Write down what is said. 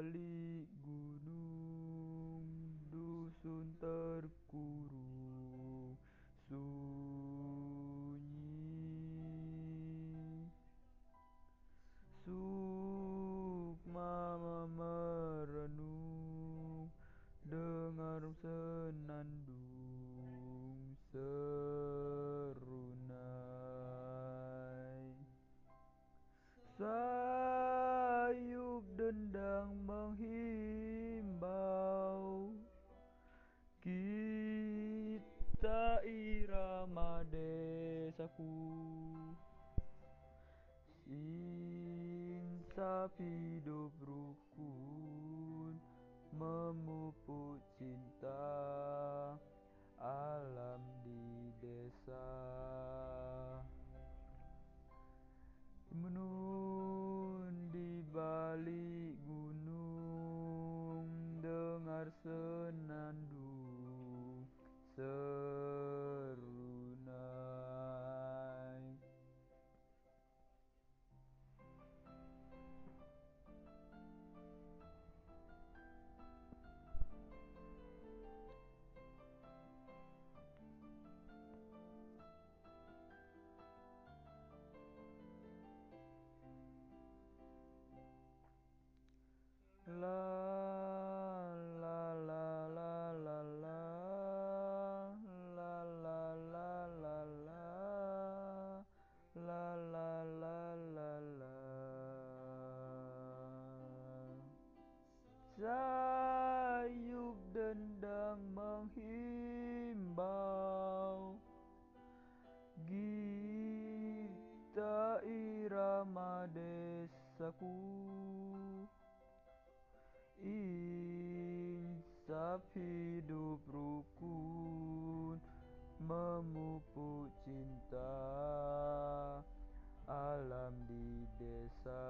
balik gunung dusun terkurung desaku Insaf hidup rukun Memupuk cinta alam di desa La la la la la la La la la la la La la la la la Sayup dendang menghimbau Gita irama desaku Insaf hidup rukun Memupuk cinta alam di desa